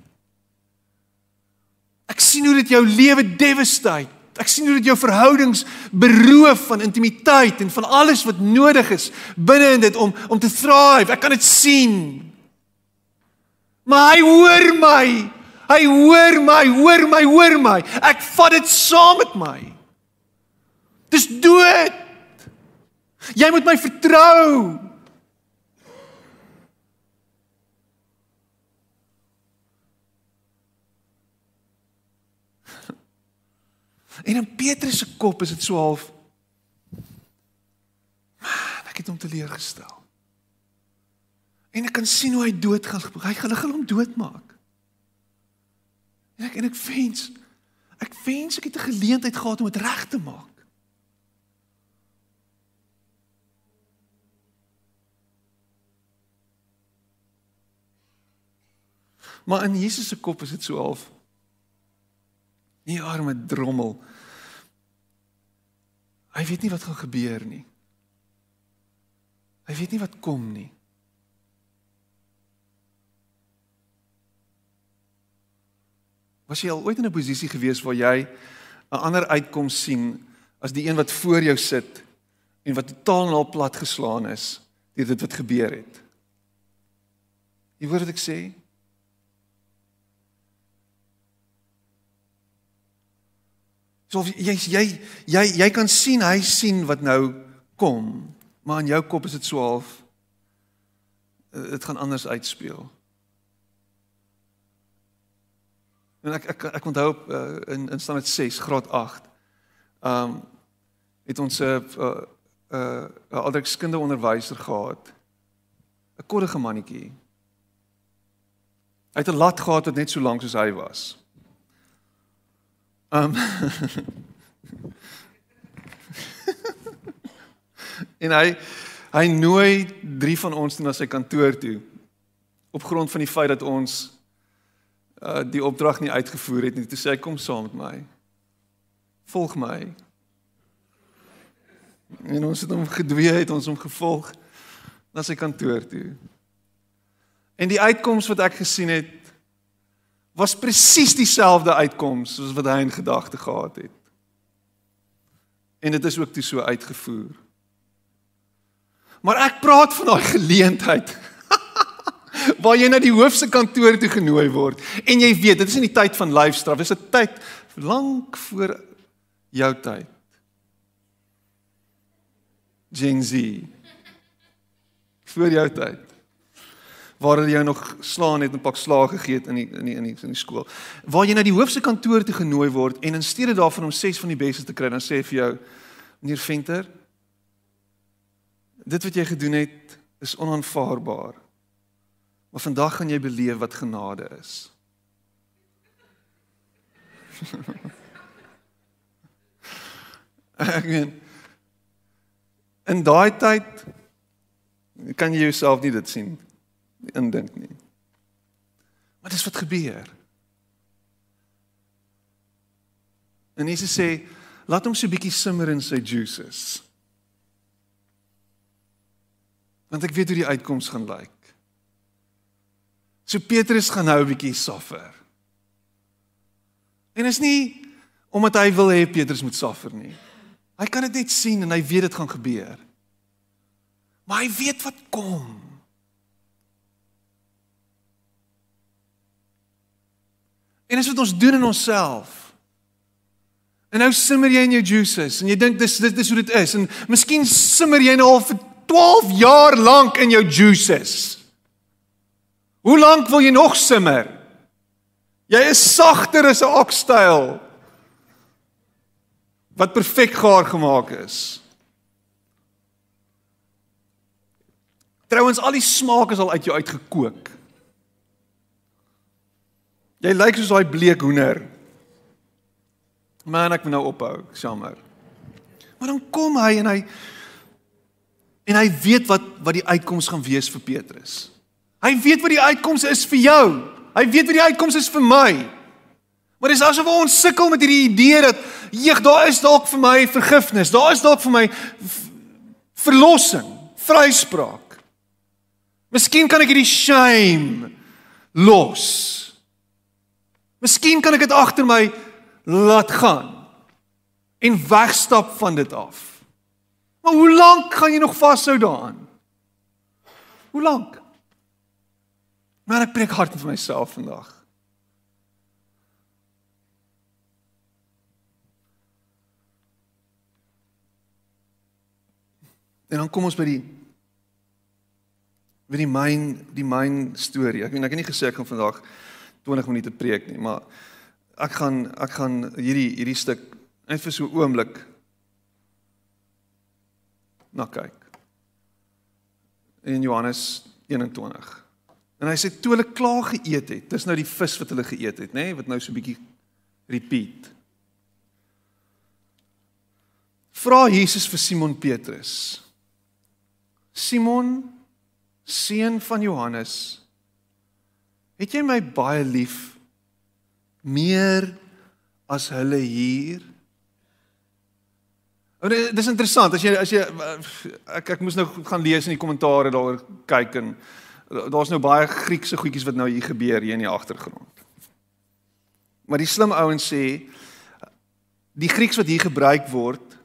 Ek sien hoe dit jou lewe devastate. Ek sien hoe dit jou verhoudings beroof van intimiteit en van alles wat nodig is binne in dit om om te thrive. Ek kan dit sien. Maar hy hoor my. Hy hoor my, hoor my, hoor my. Ek vat dit saam met my. Dis dood. Jy moet my vertrou. En in Petrus se kop is dit so half Man, ek het hom teleurgestel. En ek kan sien hoe hy dood gaan. Hy gaan hulle hom doodmaak. En ek en ek wens ek wens ek het 'n geleentheid gehad om dit reg te maak. Maar in Jesus se kop is dit so half Nie arme drommel. Hy weet nie wat gaan gebeur nie. Hy weet nie wat kom nie. Was jy al ooit in 'n posisie gewees waar jy 'n ander uitkoms sien as die een wat voor jou sit en wat totaal en al plat geslaan is deur dit wat gebeur het? Jy hoor wat ek sê? So jy jy jy jy kan sien hy sien wat nou kom, maar in jou kop is dit so half eh, dit gaan anders uitspeel. En ek ek ek onthou op uh, in in standaard 6 graad 8. Um het ons 'n 'n 'n alders kinderonderwyser gehad. 'n Koddige mannetjie. Hy het 'n lat gehad wat net so lank soos hy was. Um *laughs* En hy hy nooi drie van ons na sy kantoor toe op grond van die feit dat ons uh die opdrag nie uitgevoer het nie. Toe sê hy kom saam met my. Volg my. En ons het hom gedwee het ons hom gevolg na sy kantoor toe. En die uitkoms wat ek gesien het was presies dieselfde uitkoms soos wat hy in gedagte gehad het. En dit is ook toe so uitgevoer. Maar ek praat van daai geleentheid *laughs* waar jy na die hoofse kantoor toe genooi word en jy weet dit is in die tyd van lyfstraf, dis 'n tyd lank voor jou tyd. Gen Z. Voor jou tyd waar hulle jou nog slaan het en 'n pak slaag gegee het in die in die in die in die skool. Waar jy na die hoofse kantoor toe genooi word en in steede daarvan om 6 van die beste te kry, dan sê vir jou meneer Venter, dit wat jy gedoen het is onaanvaarbaar. Maar vandag gaan jy beleef wat genade is. *laughs* Ek meen in daai tyd kan jy jouself nie dit sien indink nie. Maar dis wat gebeur. En Jesus sê, laat hom so 'n bietjie simmer in sy juices. Want ek weet hoe die uitkoms gaan lyk. So Petrus gaan nou 'n bietjie suffer. En is nie omdat hy wil hê Petrus moet suffer nie. Hy kan dit net sien en hy weet dit gaan gebeur. Maar hy weet wat kom. En dis wat ons doen in onsself. En nou simmer jy in jou juices en jy dink dis dit is hoe dit is en miskien simmer jy nou al vir 12 jaar lank in jou juices. Hoe lank wil jy nog simmer? Jy is sagter as 'n okstyl wat perfek gaar gemaak is. Trouwens, al die smaak is al uit jou uitgekook. Jy lyk soos daai bleek hoender. Man, ek moet nou ophou, jammer. Maar dan kom hy en hy en hy weet wat wat die uitkoms gaan wees vir Petrus. Hy weet wat die uitkoms is vir jou. Hy weet wat die uitkoms is vir my. Maar dis asof ons sukkel met hierdie idee dat jeeg, daar is dalk vir my vergifnis. Daar is dalk vir my verlossing, vryspraak. Miskien kan ek hierdie shame los. Miskien kan ek dit agter my laat gaan en wegstap van dit af. Maar hoe lank gaan jy nog vashou daaraan? Hoe lank? Maar ek preek hard vir myself vandag. En dan kom ons by die by die myn die myn storie. Ek weet ek het nie gesê ek gaan vandag 20 minute preek nie, maar ek gaan ek gaan hierdie hierdie stuk net vir so 'n oomblik na kyk. In Johannes 21. En hy sê toe hulle klaar geëet het, dis nou die vis wat hulle geëet het, nê, nee, wat nou so 'n bietjie repeat. Vra Jesus vir Simon Petrus. Simon, seun van Johannes, het jy my baie lief meer as hulle hier? Oh, dis interessant as jy as jy ek ek moes nou gaan lees in die kommentare daaroor kyk en daar's nou baie Griekse goedjies wat nou hier gebeur hier in die agtergrond. Maar die slim ouens sê die Grieks wat hier gebruik word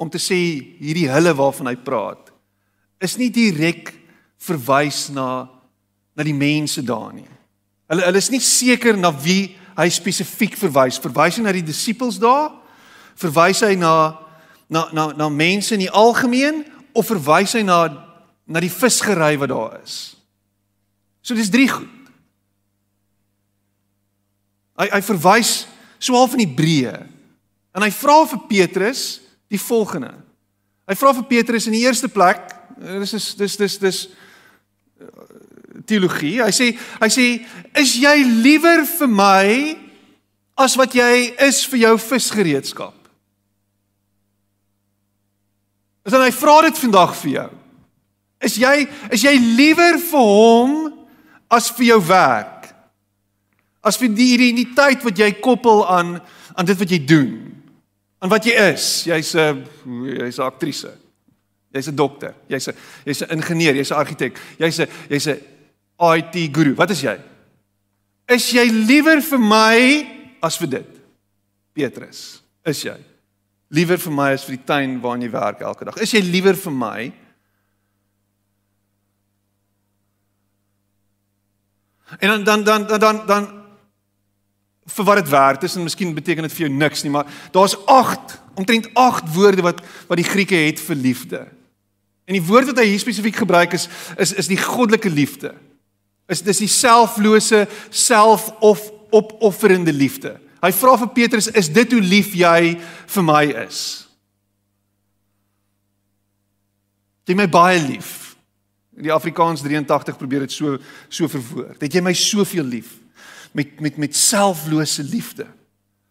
om te sê hierdie hulle waarvan hy praat is nie direk verwys na na die mense daar nie. Hulle hulle is nie seker na wie hy spesifiek verwys. Verwys hy na die disippels daar? Verwys hy na na na na mense in die algemeen of verwys hy na na die visgery wat daar is? So dis drie goed. Hy hy verwys so half in Hebreë. En hy vra vir Petrus die volgende. Hy vra vir Petrus in die eerste plek dis is dis dis dis teologie. Hy sê hy sê is jy liewer vir my as wat jy is vir jou visgereedskap? As hy vra dit vandag vir jou. Is jy is jy liewer vir hom as vir jou werk? As vir die identiteit wat jy koppel aan aan dit wat jy doen? Aan wat jy is? Jy's 'n jy's 'n aktrise. Jy's 'n dokter, jy's 'n jy's 'n ingenieur, jy's 'n argitek, jy's 'n jy's 'n IT guru. Wat is jy? Is jy liewer vir my as vir dit? Petrus, is jy liewer vir my as vir die tuin waarin jy werk elke dag? Is jy liewer vir my? En dan dan dan dan dan, dan vir wat dit werd is en miskien beteken dit vir jou niks nie, maar daar's 8, omtrent 8 woorde wat wat die Grieke het vir liefde. En die woord wat hy hier spesifiek gebruik is is is die goddelike liefde. Is dis die selflose, selfopofferende liefde. Hy vra vir Petrus, is dit hoe lief jy vir my is? Jy my baie lief. Die Afrikaans 83 probeer dit so so verwoord. Het jy my soveel lief met met met selflose liefde?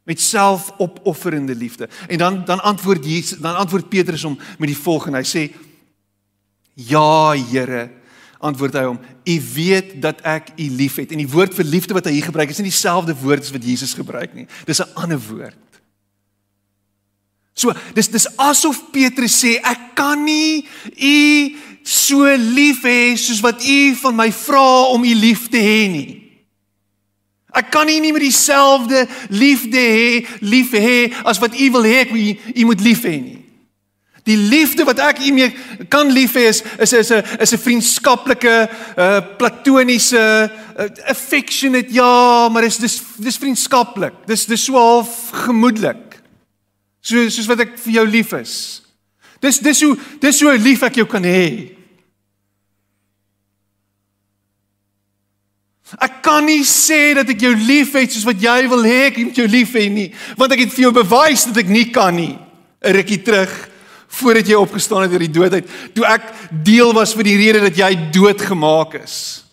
Met selfopofferende liefde. En dan dan antwoord Jesus, dan antwoord Petrus hom met die volgende. Hy sê Ja, Here, antwoord hy hom. U weet dat ek u liefhet. En die woord vir liefde wat hy hier gebruik is nie dieselfde woord as wat Jesus gebruik nie. Dis 'n ander woord. So, dis dis asof Petrus sê ek kan nie u so lief hê soos wat u van my vra om u lief te hê nie. Ek kan nie met dieselfde liefde hê, lief hê as wat u wil hê ek u moet lief hê nie. Die liefde wat ek u mee kan lief hê is is is 'n is 'n vriendskaplike uh platoniese uh, affectionate ja, maar is dis dis vriendskaplik. Dis dis so half gemoedelik. So soos wat ek vir jou lief is. Dis dis hoe dis hoe lief ek jou kan hê. Ek kan nie sê dat ek jou liefhet soos wat jy wil hê ek moet jou lief hê nie, want ek het vir jou bewys dat ek nie kan nie. 'n Rukkie terug voordat jy opgestaan het uit die dood uit, toe ek deel was vir die rede dat jy doodgemaak is.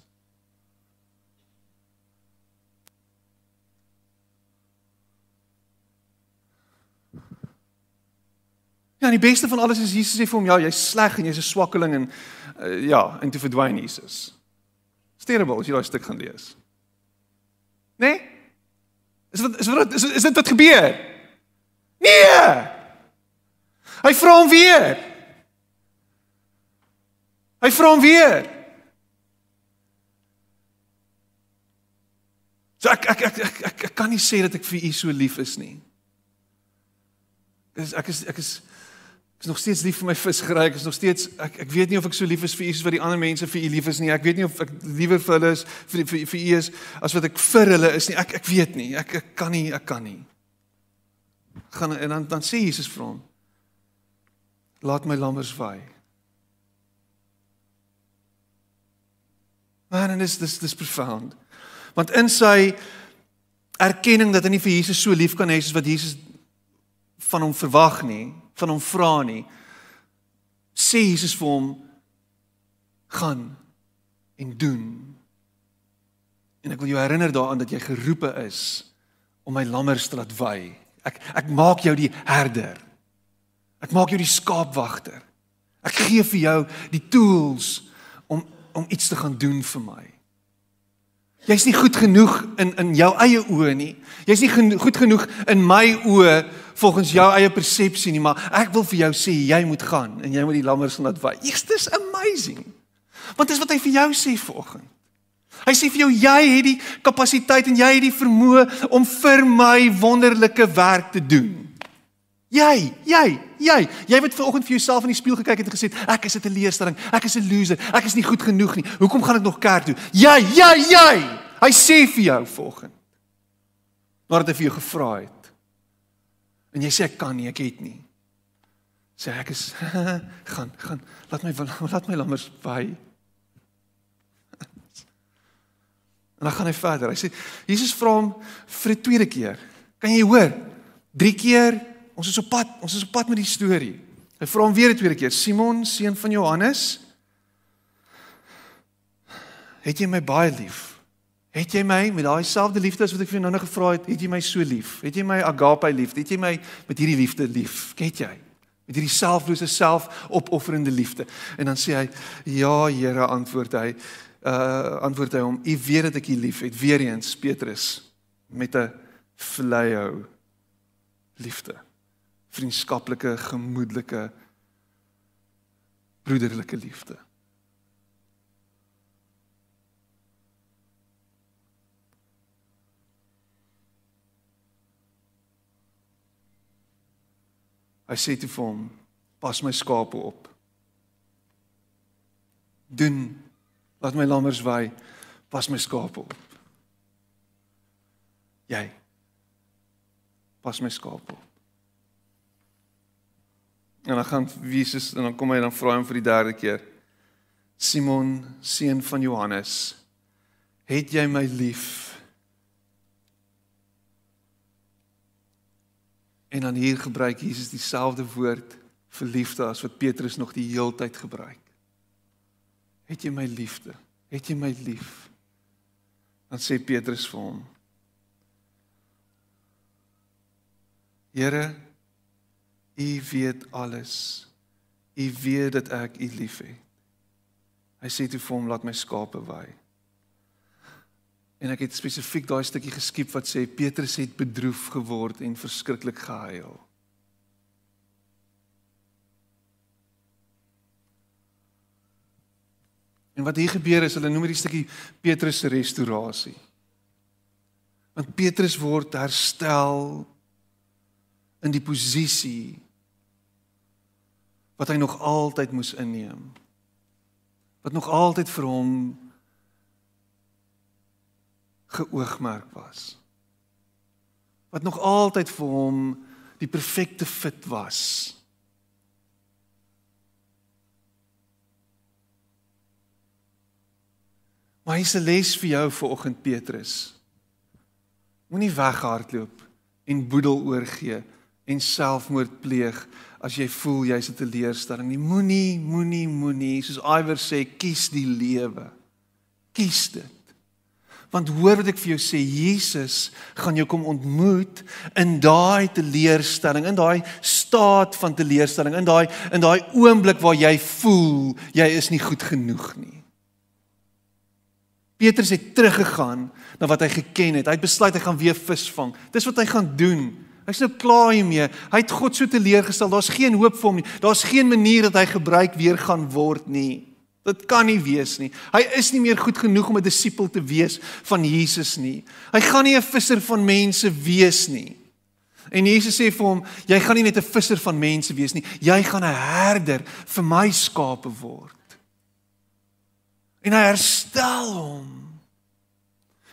Ja, die beste van alles is Jesus sê vir hom, ja, jy's sleg en jy's 'n swakkeling en uh, ja, en toe verdwyn Jesus. Sterrebel as jy daai stuk gaan lees. Né? Nee? Is wat is wat is, is dit wat gebeur? Nee. Hy vra hom weer. Hy vra hom weer. So ek ek ek ek ek, ek kan nie sê dat ek vir u so lief is nie. Ek is ek is ek is nog steeds lief vir my visgery. Ek is nog steeds ek ek weet nie of ek so lief is vir u soos wat die ander mense vir u lief is nie. Ek weet nie of ek liewer vir hulle is vir vir vir u is as wat ek vir hulle is nie. Ek ek weet nie. Ek ek kan nie, ek kan nie. Gaan en dan dan sê Jesus vir hom: Laat my lammers vaai. Man, en dis dis dis profound. Want in sy erkenning dat hy nie vir Jesus so lief kan hê soos wat Jesus van hom verwag nie, van hom vra nie. Sê Jesus vir hom gaan en doen. En ek wil jou herinner daaraan dat jy geroepe is om my lammers te laat wy. Ek ek maak jou die herder. Ek maak jou die skaapwagter. Ek gee vir jou die tools om om iets te gaan doen vir my. Jy's nie goed genoeg in in jou eie oë nie. Jy's nie geno goed genoeg in my oë volgens jou eie persepsie nie, maar ek wil vir jou sê jy moet gaan en jy moet die lammers laat wy. Dit is amazing. Want dis wat hy vir jou sê vanoggend. Hy sê vir jou jy het die kapasiteit en jy het die vermoë om vir my wonderlike werk te doen. Jy, jy, jy, jy het vanoggend vir jouself in die spieël gekyk en gesê ek is 'n teleurstelling, ek is 'n loser, ek is nie goed genoeg nie. Hoekom gaan ek nog kerk toe? Jy, jy, jy. Hy sê vir jou vanoggend. Nadat hy vir jou gevra het. En jy sê ek kan nie, ek het nie. Sê ek is *laughs* gaan, gaan, laat my *laughs* laat my lammers by. *laughs* En dan gaan hy verder. Hy sê Jesus vra hom vir die tweede keer. Kan jy hoor? 3 keer Ons is op pad, ons is op pad met die storie. Hy vra hom weer 'n tweede keer: "Simon, seun van Johannes, het jy my baie lief? Het jy my met daai selfde liefde as wat ek vir jou nou-nou gevra het, het jy my so lief? Het jy my agape liefde? Het jy my met hierdie liefde lief? Ket jy? Met hierdie selflose, selfopofferende liefde?" En dan sê hy: "Ja, Here," antwoord hy. Uh antwoord hy hom: "U weet dat ek u liefhet." Weer eens Petrus met 'n vleiou liefde vriendskaplike, gemoedelike broederlike liefde. Hy sê te vir hom: "Pas my skape op. Doen laat my lammers wy, pas my skape op. Jy pas my skape op." En dan gaan Jesus en dan kom hy en dan vra hom vir die derde keer. Simon, seun van Johannes, het jy my lief? En dan hier gebruik Jesus dieselfde woord vir liefde as wat Petrus nog die heeltyd gebruik. Het jy my liefde? Het jy my lief? Dan sê Petrus vir hom: Here, U weet alles. U weet dat ek U liefhet. Hy sê toe vir hom laat my skape wy. En ek het spesifiek daai stukkie geskiep wat sê Petrus het bedroef geword en verskriklik gehuil. En wat hier gebeur is hulle noem hierdie stukkie Petrus se restaurasie. Want Petrus word herstel in die posisie wat hy nog altyd moes inneem. Wat nog altyd vir hom geoogmerk was. Wat nog altyd vir hom die perfekte fit was. Maar hier's 'n les vir jou vanoggend Petrus. Moenie weghardloop en boedel oorgee en selfmoord pleeg as jy voel jy's 'n teleurstelling nie. Moenie, moenie, moenie, soos Iwer sê, kies die lewe. Kies dit. Want hoor wat ek vir jou sê, Jesus gaan jou kom ontmoet in daai teleurstelling, in daai staat van teleurstelling, in daai in daai oomblik waar jy voel jy is nie goed genoeg nie. Petrus het teruggegaan na wat hy geken het. Hy het besluit hy gaan weer visvang. Dis wat hy gaan doen. Hy's nou klaar hiermee. Hy het God so teleurgestel. Daar's geen hoop vir hom nie. Daar's geen manier dat hy gebruik weer gaan word nie. Dit kan nie wees nie. Hy is nie meer goed genoeg om 'n disipel te wees van Jesus nie. Hy gaan nie 'n visser van mense wees nie. En Jesus sê vir hom, jy gaan nie net 'n visser van mense wees nie. Jy gaan 'n herder vir my skape word. En hy herstel hom.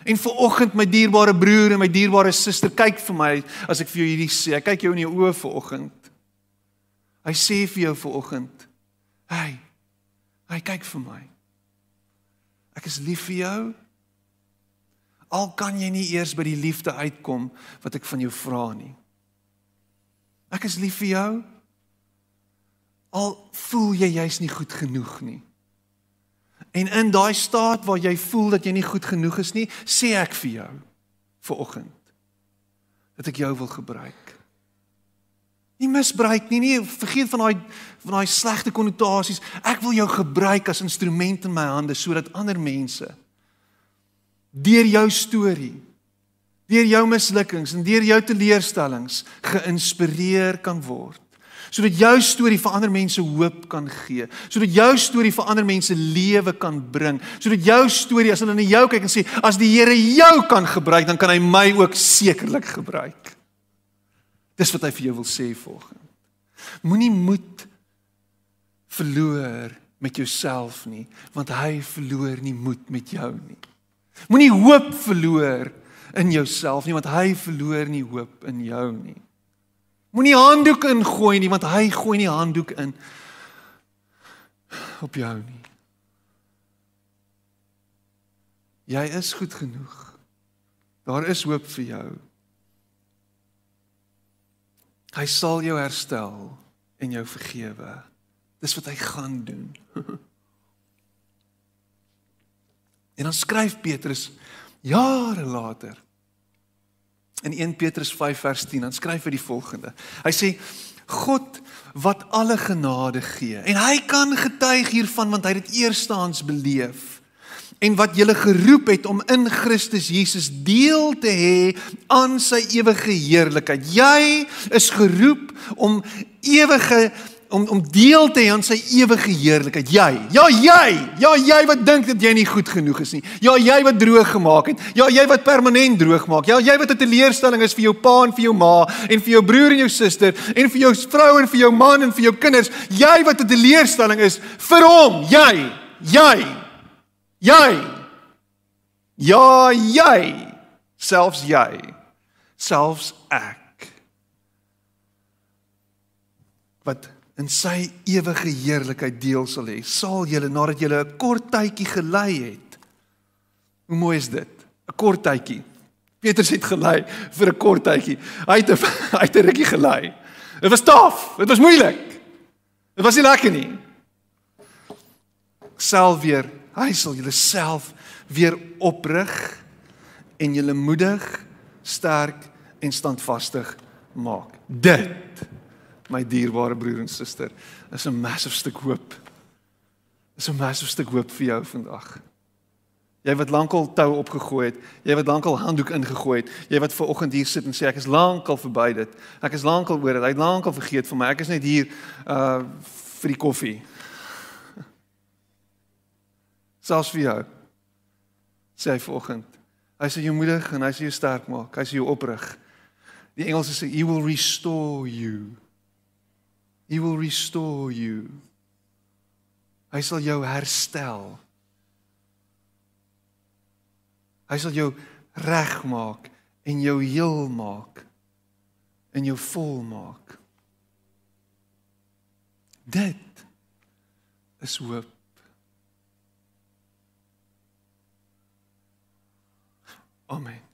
En vir oggend my dierbare broer en my dierbare suster, kyk vir my as ek vir jou hierdie sê. Ek kyk jou in die oë vir oggend. Hy sê vir jou vir oggend. Hey. Hy kyk vir my. Ek is lief vir jou. Al kan jy nie eers by die liefde uitkom wat ek van jou vra nie. Ek is lief vir jou. Al voel jy jy's nie goed genoeg nie. En in daai staat waar jy voel dat jy nie goed genoeg is nie, sê ek vir jou vir oggend dat ek jou wil gebruik. Nie misbruik nie, nie vergeet van daai van daai slegte konnotasies. Ek wil jou gebruik as instrument in my hande sodat ander mense deur jou storie, deur jou mislukkings en deur jou teleurstellings geïnspireer kan word sodat jou storie vir ander mense hoop kan gee, sodat jou storie vir ander mense lewe kan bring, sodat jou storie as hulle na jou kyk en sê as die Here jou kan gebruik, dan kan hy my ook sekerlik gebruik. Dis wat hy vir jou wil sê volgens. Moenie moed verloor met jouself nie, want hy verloor nie moed met jou nie. Moenie hoop verloor in jouself nie, want hy verloor nie hoop in jou nie. Moenie handdoek ingooi nie want hy gooi nie handdoek in op jou nie. Jy is goed genoeg. Daar is hoop vir jou. Hy sal jou herstel en jou vergewe. Dis wat hy gaan doen. *laughs* en dan skryf Petrus jare later In 1 Petrus 5 vers 10 dan skryf hy die volgende. Hy sê God wat alle genade gee en hy kan getuig hiervan want hy het dit eerstehands beleef en wat julle geroep het om in Christus Jesus deel te hê aan sy ewige heerlikheid. Jy is geroep om ewige om om deel te hê aan sy ewige heerlikheid. Jy. Ja, jy. Ja, jy wat dink dat jy nie goed genoeg is nie. Ja, jy wat droog gemaak het. Ja, jy wat permanent droog maak. Ja, jy wat 'n teleurstelling is vir jou pa en vir jou ma en vir jou broer en jou suster en vir jou vrou en vir jou man en vir jou kinders. Jy wat 'n teleurstelling is vir hom. Jy. Jy. Jy. Ja, jy. Selfs jy. Selfs ek. Wat in sy ewige heerlikheid deel sal hê. Sal julle nadat julle 'n kort tydjie gelei het. Hoe mooi is dit? 'n Kort tydjie. Petrus het gelei vir 'n kort tydjie. Hy het 'n *laughs* hy het 'n rukkie gelei. Dit was taaf. Dit was moeilik. Dit was nie lekker nie. Self weer, hy sal julle self weer oprig en julle moedig, sterk en standvastig maak. Dit my dierbare broer en suster, is 'n massive stuk hoop. Is 'n massive stuk hoop vir jou vandag. Jy wat lankal tou opgegooi het, jy wat lankal handdoek ingegooi het, jy wat ver oggend hier sit en sê ek is lankal verby dit. Ek is lankal oor dit. Hy het lankal vergeet van my. Ek is net hier uh vir die koffie. *laughs* Selfs vir jou. Sê hy ver oggend. Hy sê jou moedig en hy sê jou sterk maak. Hy sê jou oprig. Die Engelse sê he will restore you. He will restore you. Hy sal jou herstel. Hy sal jou regmaak en jou heel maak en jou vol maak. Dit is hoop. Amen.